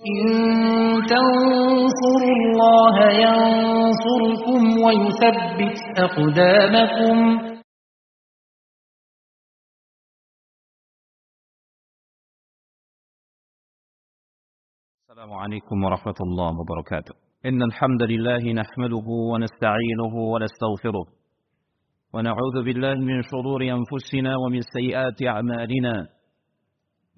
إن تنصروا الله ينصركم ويثبت أقدامكم. السلام عليكم ورحمة الله وبركاته. إن الحمد لله نحمده ونستعينه ونستغفره ونعوذ بالله من شرور أنفسنا ومن سيئات أعمالنا.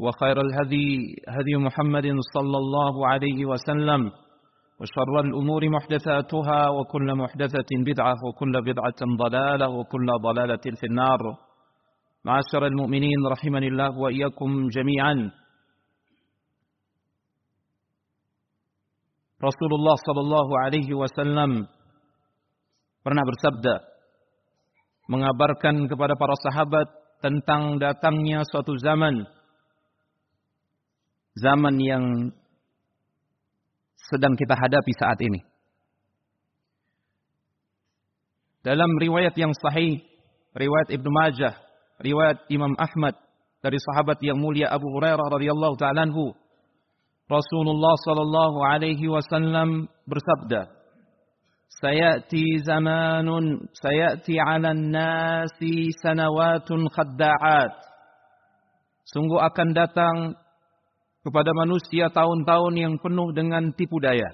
وخير الهدي هدي محمد صلى الله عليه وسلم وشر الأمور محدثاتها وكل محدثة بدعة وكل بدعة ضلالة وكل ضلالة في النار. معاشر المؤمنين رحمني الله وإياكم جميعا. Rasulullah Sallallahu Alaihi Wasallam pernah bersabda, mengabarkan kepada para sahabat tentang datangnya suatu zaman, zaman yang sedang kita hadapi saat ini. Dalam riwayat yang sahih, riwayat Ibnu Majah, riwayat Imam Ahmad dari sahabat yang mulia Abu Hurairah radhiyallahu taala Rasulullah sallallahu alaihi wasallam bersabda, "Sayati zamanun sayati 'ala nasi sanawatun khadda'at." Sungguh akan datang kepada manusia tahun-tahun yang penuh dengan tipu daya.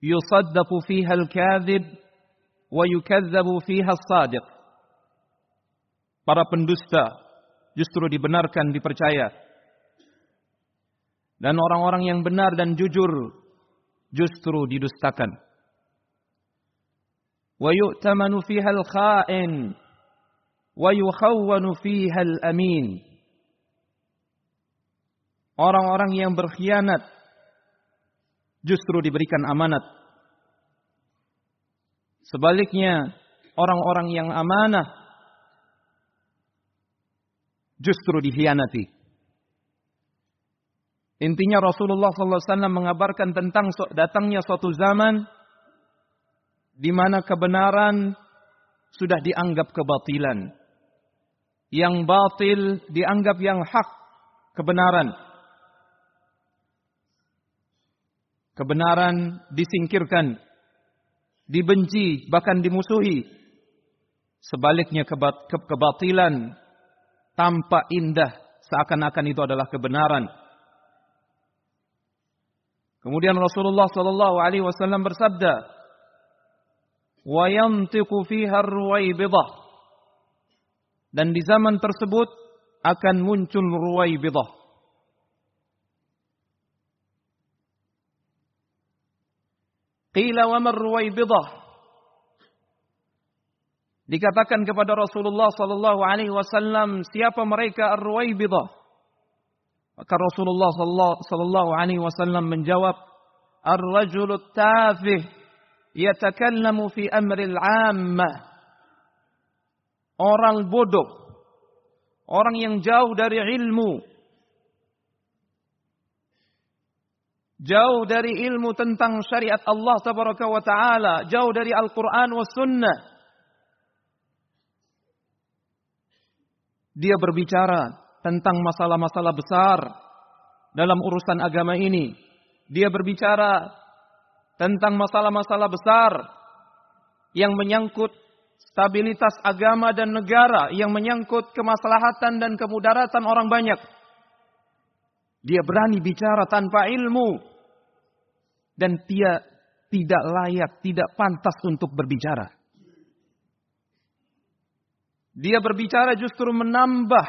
Yusaddaqu fiha al-kadhib wa yukazzabu fiha as-sadiq. Para pendusta justru dibenarkan dipercaya dan orang-orang yang benar dan jujur justru didustakan. Wa yu'tamanu fiha al-kha'in wa yukhawwanu fiha al-amin. Orang-orang yang berkhianat justru diberikan amanat. Sebaliknya, orang-orang yang amanah justru dikhianati. Intinya Rasulullah SAW mengabarkan tentang datangnya suatu zaman di mana kebenaran sudah dianggap kebatilan. Yang batil dianggap yang hak kebenaran. Kebenaran disingkirkan, dibenci, bahkan dimusuhi. Sebaliknya kebatilan tampak indah seakan-akan itu adalah kebenaran. Kemudian Rasulullah sallallahu alaihi wasallam bersabda, "Wa yantiqu fiha ruwaibidah." Dan di zaman tersebut akan muncul ruwaibidah. Qila wa mar ruwaibidah? Dikatakan kepada Rasulullah sallallahu alaihi wasallam, siapa mereka ar-ruwaibidah? Maka Rasulullah sallallahu alaihi wasallam menjawab, "Ar-rajulu tafih yatakallamu fi amri al-'ammah." Orang bodoh, orang yang jauh dari ilmu, jauh dari ilmu tentang syariat Allah wa taala, jauh dari Al-Qur'an was sunnah. Dia berbicara tentang masalah-masalah besar dalam urusan agama ini. Dia berbicara tentang masalah-masalah besar yang menyangkut stabilitas agama dan negara, yang menyangkut kemaslahatan dan kemudaratan orang banyak. Dia berani bicara tanpa ilmu. Dan dia tidak layak, tidak pantas untuk berbicara. Dia berbicara justru menambah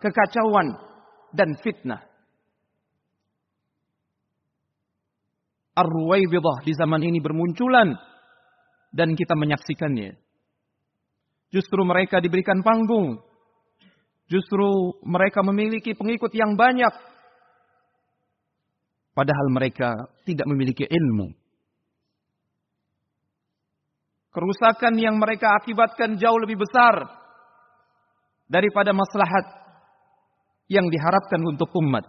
kekacauan dan fitnah. Ar-Ruwaibidah di zaman ini bermunculan dan kita menyaksikannya. Justru mereka diberikan panggung. Justru mereka memiliki pengikut yang banyak. Padahal mereka tidak memiliki ilmu. Kerusakan yang mereka akibatkan jauh lebih besar daripada maslahat yang diharapkan untuk umat.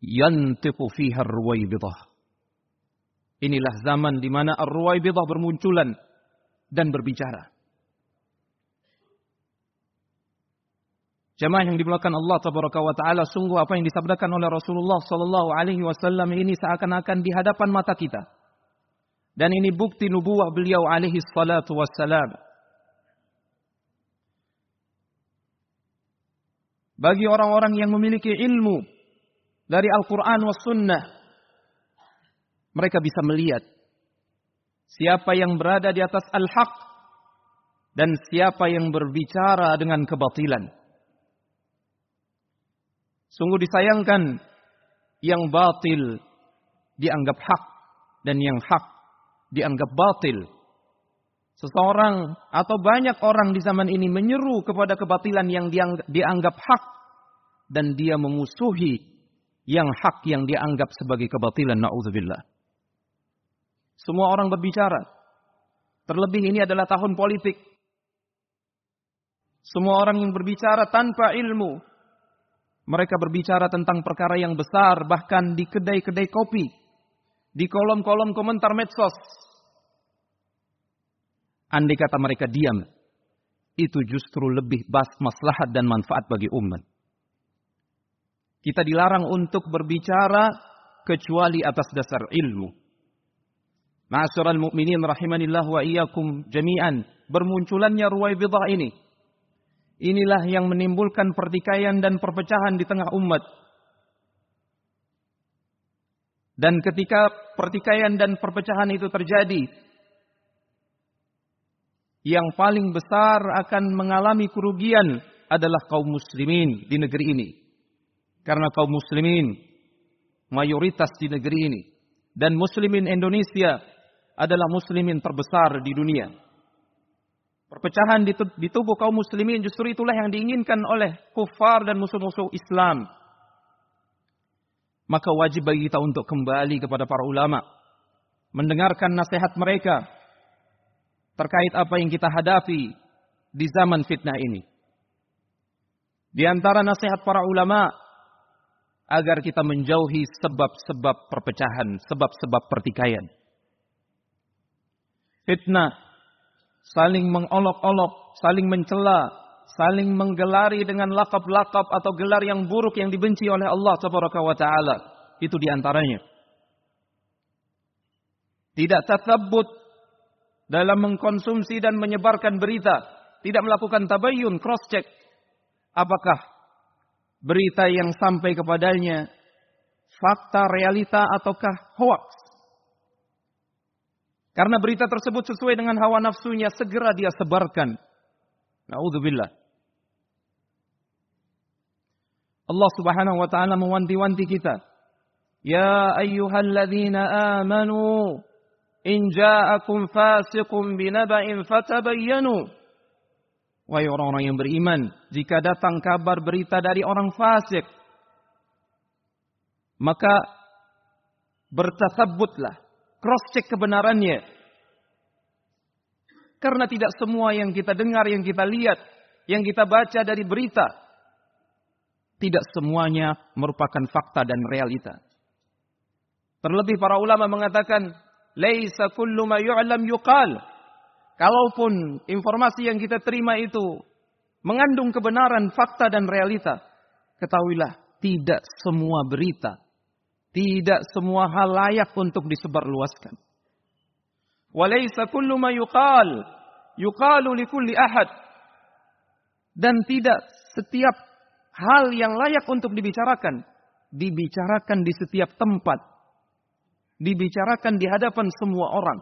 Yantiqu fiha ar-ruwaibidah. Inilah zaman di mana ar-ruwaibidah bermunculan dan berbicara. Jemaah yang dimulakan Allah tabaraka wa taala, sungguh apa yang disabdakan oleh Rasulullah sallallahu alaihi wasallam ini seakan-akan di hadapan mata kita. Dan ini bukti nubuah beliau alaihi salatu wassalam. Bagi orang-orang yang memiliki ilmu dari Al-Quran was sunnah. Mereka bisa melihat siapa yang berada di atas al-haq dan siapa yang berbicara dengan kebatilan. Sungguh disayangkan yang batil dianggap hak dan yang hak dianggap batil. Seseorang atau banyak orang di zaman ini menyeru kepada kebatilan yang dianggap hak dan dia memusuhi yang hak yang dianggap sebagai kebatilan naudzubillah. Semua orang berbicara. Terlebih ini adalah tahun politik. Semua orang yang berbicara tanpa ilmu. Mereka berbicara tentang perkara yang besar bahkan di kedai-kedai kopi di kolom-kolom komentar medsos. Andai kata mereka diam, itu justru lebih bas maslahat dan manfaat bagi umat. Kita dilarang untuk berbicara kecuali atas dasar ilmu. Ma'asyiral mu'minin rahimanillah wa iyyakum jami'an. Bermunculannya ruwaibidah ini. Inilah yang menimbulkan pertikaian dan perpecahan di tengah umat. Dan ketika pertikaian dan perpecahan itu terjadi, yang paling besar akan mengalami kerugian adalah kaum muslimin di negeri ini. Karena kaum muslimin mayoritas di negeri ini. Dan muslimin Indonesia adalah muslimin terbesar di dunia. Perpecahan di tubuh kaum muslimin justru itulah yang diinginkan oleh kufar dan musuh-musuh Islam maka wajib bagi kita untuk kembali kepada para ulama, mendengarkan nasihat mereka terkait apa yang kita hadapi di zaman fitnah ini. Di antara nasihat para ulama agar kita menjauhi sebab-sebab perpecahan, sebab-sebab pertikaian. Fitnah, saling mengolok-olok, saling mencela, saling menggelari dengan lakap-lakap atau gelar yang buruk yang dibenci oleh Allah Tabaraka wa taala. Itu di antaranya. Tidak tatabut dalam mengkonsumsi dan menyebarkan berita, tidak melakukan tabayun, cross check. Apakah berita yang sampai kepadanya fakta, realita ataukah hoax? Karena berita tersebut sesuai dengan hawa nafsunya, segera dia sebarkan. Naudzubillah. Allah Subhanahu wa taala mewanti-wanti kita. Ya ayyuhalladzina amanu in ja'akum fasiqun binaba'in fatabayyanu. Wahai orang-orang yang beriman, jika datang kabar berita dari orang fasik, maka bertasabbutlah, cross check kebenarannya. Karena tidak semua yang kita dengar, yang kita lihat, yang kita baca dari berita tidak semuanya merupakan fakta dan realita. Terlebih para ulama mengatakan, "Laisa kullu ma yu'lam yuqal." Kalaupun informasi yang kita terima itu mengandung kebenaran, fakta dan realita, ketahuilah tidak semua berita, tidak semua hal layak untuk disebarluaskan. Walaysa kullu ma yuqal yuqalu li kulli ahad. Dan tidak setiap hal yang layak untuk dibicarakan dibicarakan di setiap tempat dibicarakan di hadapan semua orang.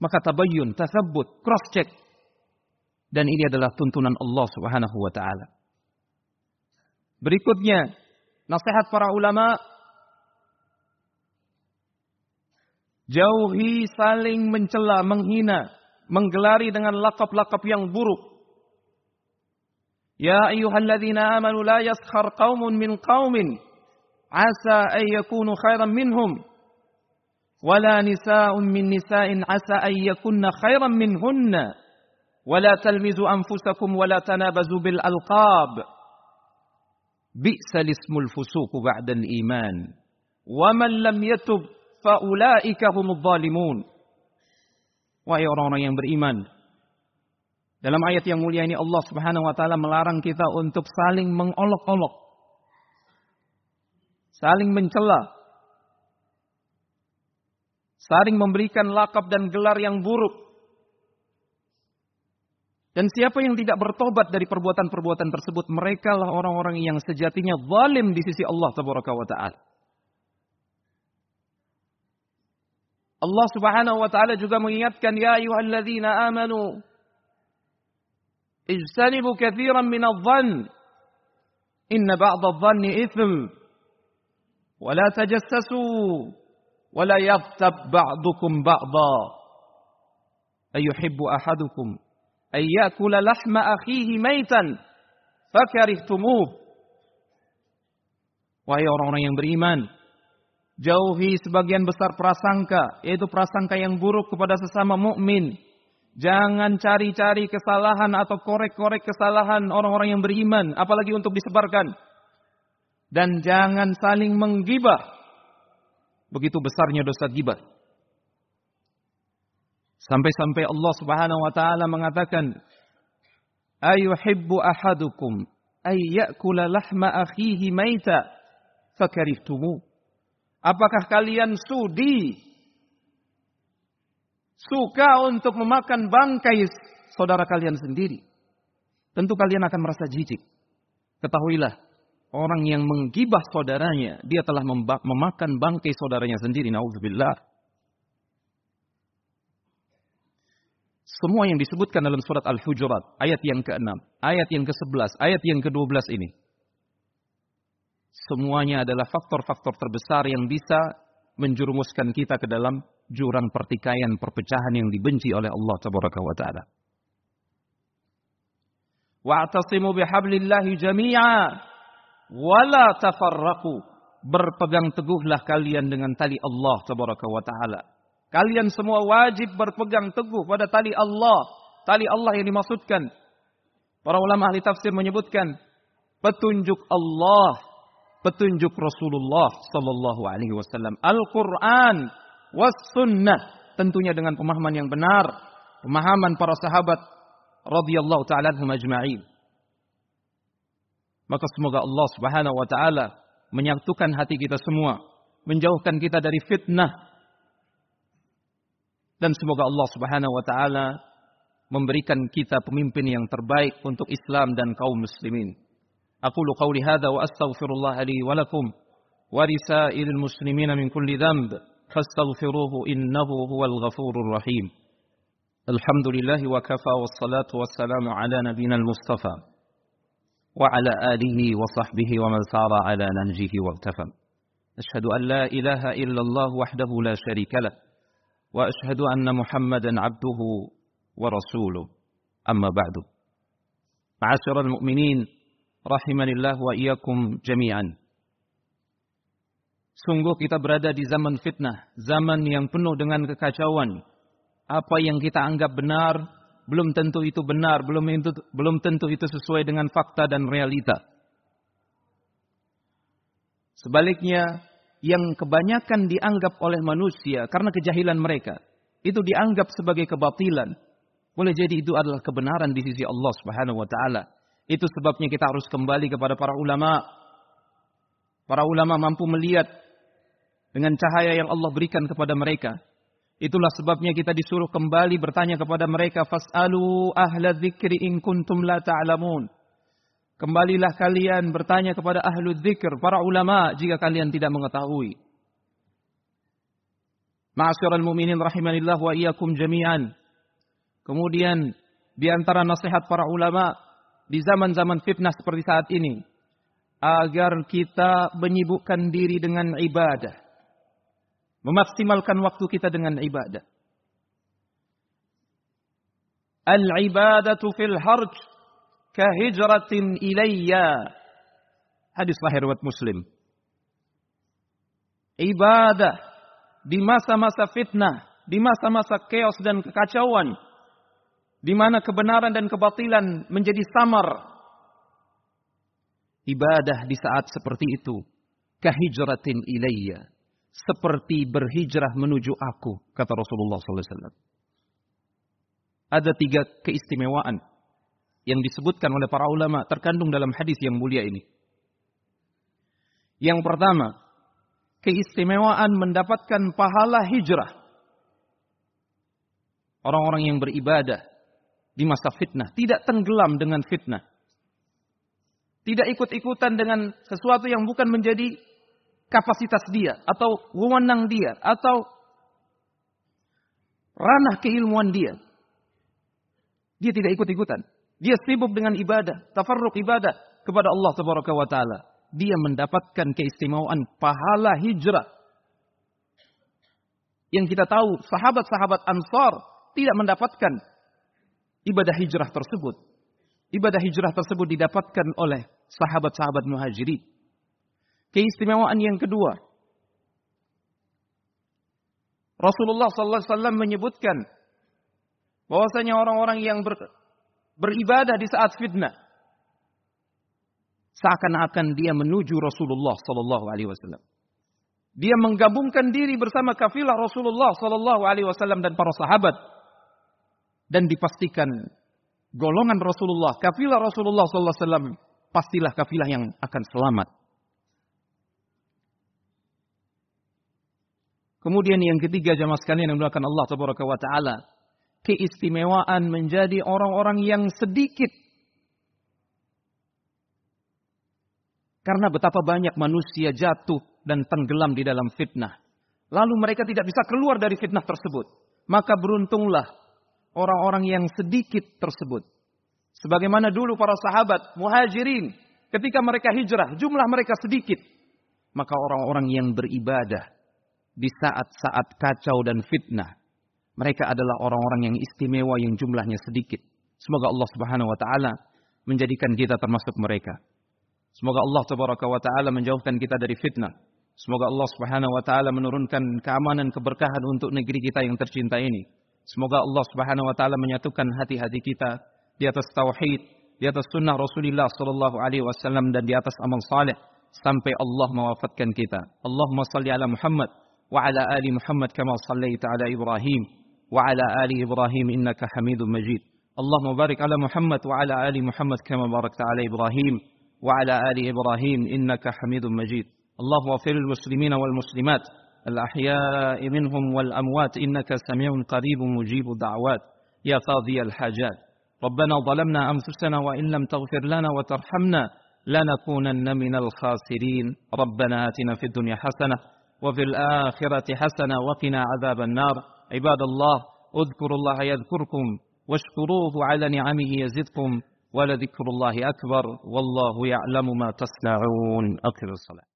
Maka tabayyun, tasabbut, cross check. Dan ini adalah tuntunan Allah Subhanahu wa taala. Berikutnya, nasihat para ulama jauhi saling mencela, menghina, menggelari dengan lakap-lakap yang buruk. Ya ayyuhalladzina amanu la yaskhar qaumun min qaumin asa an yakunu khairan minhum ولا نساء من نساء عسى أن يكن خيرا منهن ولا تلمزوا أنفسكم ولا تنابزوا bi'sal ismul الفسوق بعد iman ومن لم هم الظالمون orang-orang yang beriman dalam ayat yang mulia ini Allah Subhanahu wa taala melarang kita untuk saling mengolok-olok saling mencela saling memberikan lakap dan gelar yang buruk. Dan siapa yang tidak bertobat dari perbuatan-perbuatan tersebut, mereka lah orang-orang yang sejatinya zalim di sisi Allah Taala. Allah Subhanahu wa taala juga mengingatkan ya ayyuhalladzina amanu ijtanibu katsiran minadh-dhann inna ba'd adh-dhanni ithm wa la tajassasu ولا يغتب بعضكم بعضا أيحب أحدكم أن ayyakula lahma akhihi maitan fakarihtumuh. Wahai orang-orang yang beriman, jauhi sebagian besar prasangka, yaitu prasangka yang buruk kepada sesama mukmin. Jangan cari-cari kesalahan atau korek-korek kesalahan orang-orang yang beriman, apalagi untuk disebarkan. Dan jangan saling menggibah. Begitu besarnya dosa gibah. Sampai-sampai Allah Subhanahu wa taala mengatakan, "Ayuhibbu ahadukum ay ya'kula lahma akhihi maita fakarihtumu?" Apakah kalian sudi suka untuk memakan bangkai saudara kalian sendiri? Tentu kalian akan merasa jijik. Ketahuilah, Orang yang menggibah saudaranya, dia telah memakan bangkai saudaranya sendiri. Nauzubillah. Semua yang disebutkan dalam surat Al-Hujurat, ayat yang ke-6, ayat yang ke-11, ayat yang ke-12 ini. Semuanya adalah faktor-faktor terbesar yang bisa menjurumuskan kita ke dalam jurang pertikaian, perpecahan yang dibenci oleh Allah Taala. Wa'tasimu bihablillahi jami'a wala tafarraqu berpegang teguhlah kalian dengan tali Allah tabaraka wa taala kalian semua wajib berpegang teguh pada tali Allah. Tali Allah yang dimaksudkan. Para ulama ahli tafsir menyebutkan petunjuk Allah petunjuk Rasulullah sallallahu alaihi wasallam. Al-Qur'an was sunnah tentunya dengan pemahaman yang benar pemahaman para sahabat radhiyallahu taala anhum ajma'in. Maka semoga Allah Subhanahu wa taala menyatukan hati kita semua, menjauhkan kita dari fitnah. Dan semoga Allah Subhanahu wa taala memberikan kita pemimpin yang terbaik untuk Islam dan kaum muslimin. أقول قولي هذا وأستغفر الله لي ولكم ولسائر المسلمين من كل ذنب فاستغفروه إنه هو الغفور الرحيم الحمد لله وكفى والصلاة والسلام على نبينا المصطفى وعلى آله وصحبه ومن سار على ننجه واغتفى أشهد أن لا إله إلا الله وحده لا شريك له وأشهد أن محمدا عبده ورسوله أما بعد معاشر المؤمنين رحمني الله وإياكم جميعا Sungguh kita berada di zaman fitnah, zaman yang penuh dengan kekacauan. Apa yang kita anggap benar belum tentu itu benar, belum itu, belum tentu itu sesuai dengan fakta dan realita. Sebaliknya, yang kebanyakan dianggap oleh manusia karena kejahilan mereka, itu dianggap sebagai kebatilan. Boleh jadi itu adalah kebenaran di sisi Allah Subhanahu wa taala. Itu sebabnya kita harus kembali kepada para ulama. Para ulama mampu melihat dengan cahaya yang Allah berikan kepada mereka Itulah sebabnya kita disuruh kembali bertanya kepada mereka fas'alu ahla dzikri in kuntum la ta'lamun. Kembalilah kalian bertanya kepada ahlu dzikir, para ulama jika kalian tidak mengetahui. Ma'asyiral mu'minin rahimanillah wa iyyakum jami'an. Kemudian di antara nasihat para ulama di zaman-zaman fitnah seperti saat ini agar kita menyibukkan diri dengan ibadah. Memaksimalkan waktu kita dengan ibadah. Al-ibadatu fil harj kahijratin ilayya. Hadis lahir riwayat Muslim. Ibadah di masa-masa fitnah, di masa-masa chaos dan kekacauan, di mana kebenaran dan kebatilan menjadi samar. Ibadah di saat seperti itu, kahijratin ilayya, seperti berhijrah menuju aku, kata Rasulullah SAW. Ada tiga keistimewaan yang disebutkan oleh para ulama terkandung dalam hadis yang mulia ini. Yang pertama, keistimewaan mendapatkan pahala hijrah. Orang-orang yang beribadah di masa fitnah tidak tenggelam dengan fitnah. Tidak ikut-ikutan dengan sesuatu yang bukan menjadi kapasitas dia atau wewenang dia atau ranah keilmuan dia. Dia tidak ikut-ikutan. Dia sibuk dengan ibadah, tafarruq ibadah kepada Allah Tabaraka wa taala. Dia mendapatkan keistimewaan pahala hijrah. Yang kita tahu sahabat-sahabat Ansar tidak mendapatkan ibadah hijrah tersebut. Ibadah hijrah tersebut didapatkan oleh sahabat-sahabat muhajirin. Keistimewaan yang kedua. Rasulullah SAW menyebutkan bahwasanya orang-orang yang ber, beribadah di saat fitnah seakan-akan dia menuju Rasulullah sallallahu alaihi wasallam. Dia menggabungkan diri bersama kafilah Rasulullah sallallahu alaihi wasallam dan para sahabat dan dipastikan golongan Rasulullah, kafilah Rasulullah sallallahu alaihi wasallam pastilah kafilah yang akan selamat. Kemudian yang ketiga jamaah sekalian yang dimuliakan Allah taala, keistimewaan menjadi orang-orang yang sedikit. Karena betapa banyak manusia jatuh dan tenggelam di dalam fitnah. Lalu mereka tidak bisa keluar dari fitnah tersebut. Maka beruntunglah orang-orang yang sedikit tersebut. Sebagaimana dulu para sahabat muhajirin ketika mereka hijrah, jumlah mereka sedikit. Maka orang-orang yang beribadah di saat-saat kacau dan fitnah mereka adalah orang-orang yang istimewa yang jumlahnya sedikit. Semoga Allah Subhanahu wa taala menjadikan kita termasuk mereka. Semoga Allah Tabaraka wa taala menjauhkan kita dari fitnah. Semoga Allah Subhanahu wa taala menurunkan keamanan keberkahan untuk negeri kita yang tercinta ini. Semoga Allah Subhanahu wa taala menyatukan hati-hati kita di atas tauhid, di atas sunnah Rasulullah sallallahu alaihi wasallam dan di atas amal saleh sampai Allah mewafatkan kita. Allahumma salli ala Muhammad wa ala ali Muhammad kama sallaita ala Ibrahim وعلى آل إبراهيم إنك حميد مجيد. اللهم بارك على محمد وعلى آل محمد كما باركت على إبراهيم وعلى آل إبراهيم إنك حميد مجيد. اللهم اغفر للمسلمين والمسلمات الأحياء منهم والأموات إنك سميع قريب مجيب الدعوات. يا قاضي الحاجات ربنا ظلمنا أنفسنا وإن لم تغفر لنا وترحمنا لنكونن من الخاسرين. ربنا آتنا في الدنيا حسنة وفي الآخرة حسنة وقنا عذاب النار. عباد الله اذكروا الله يذكركم واشكروه على نعمه يزدكم ولذكر الله أكبر والله يعلم ما تصنعون. أقر الصلاة.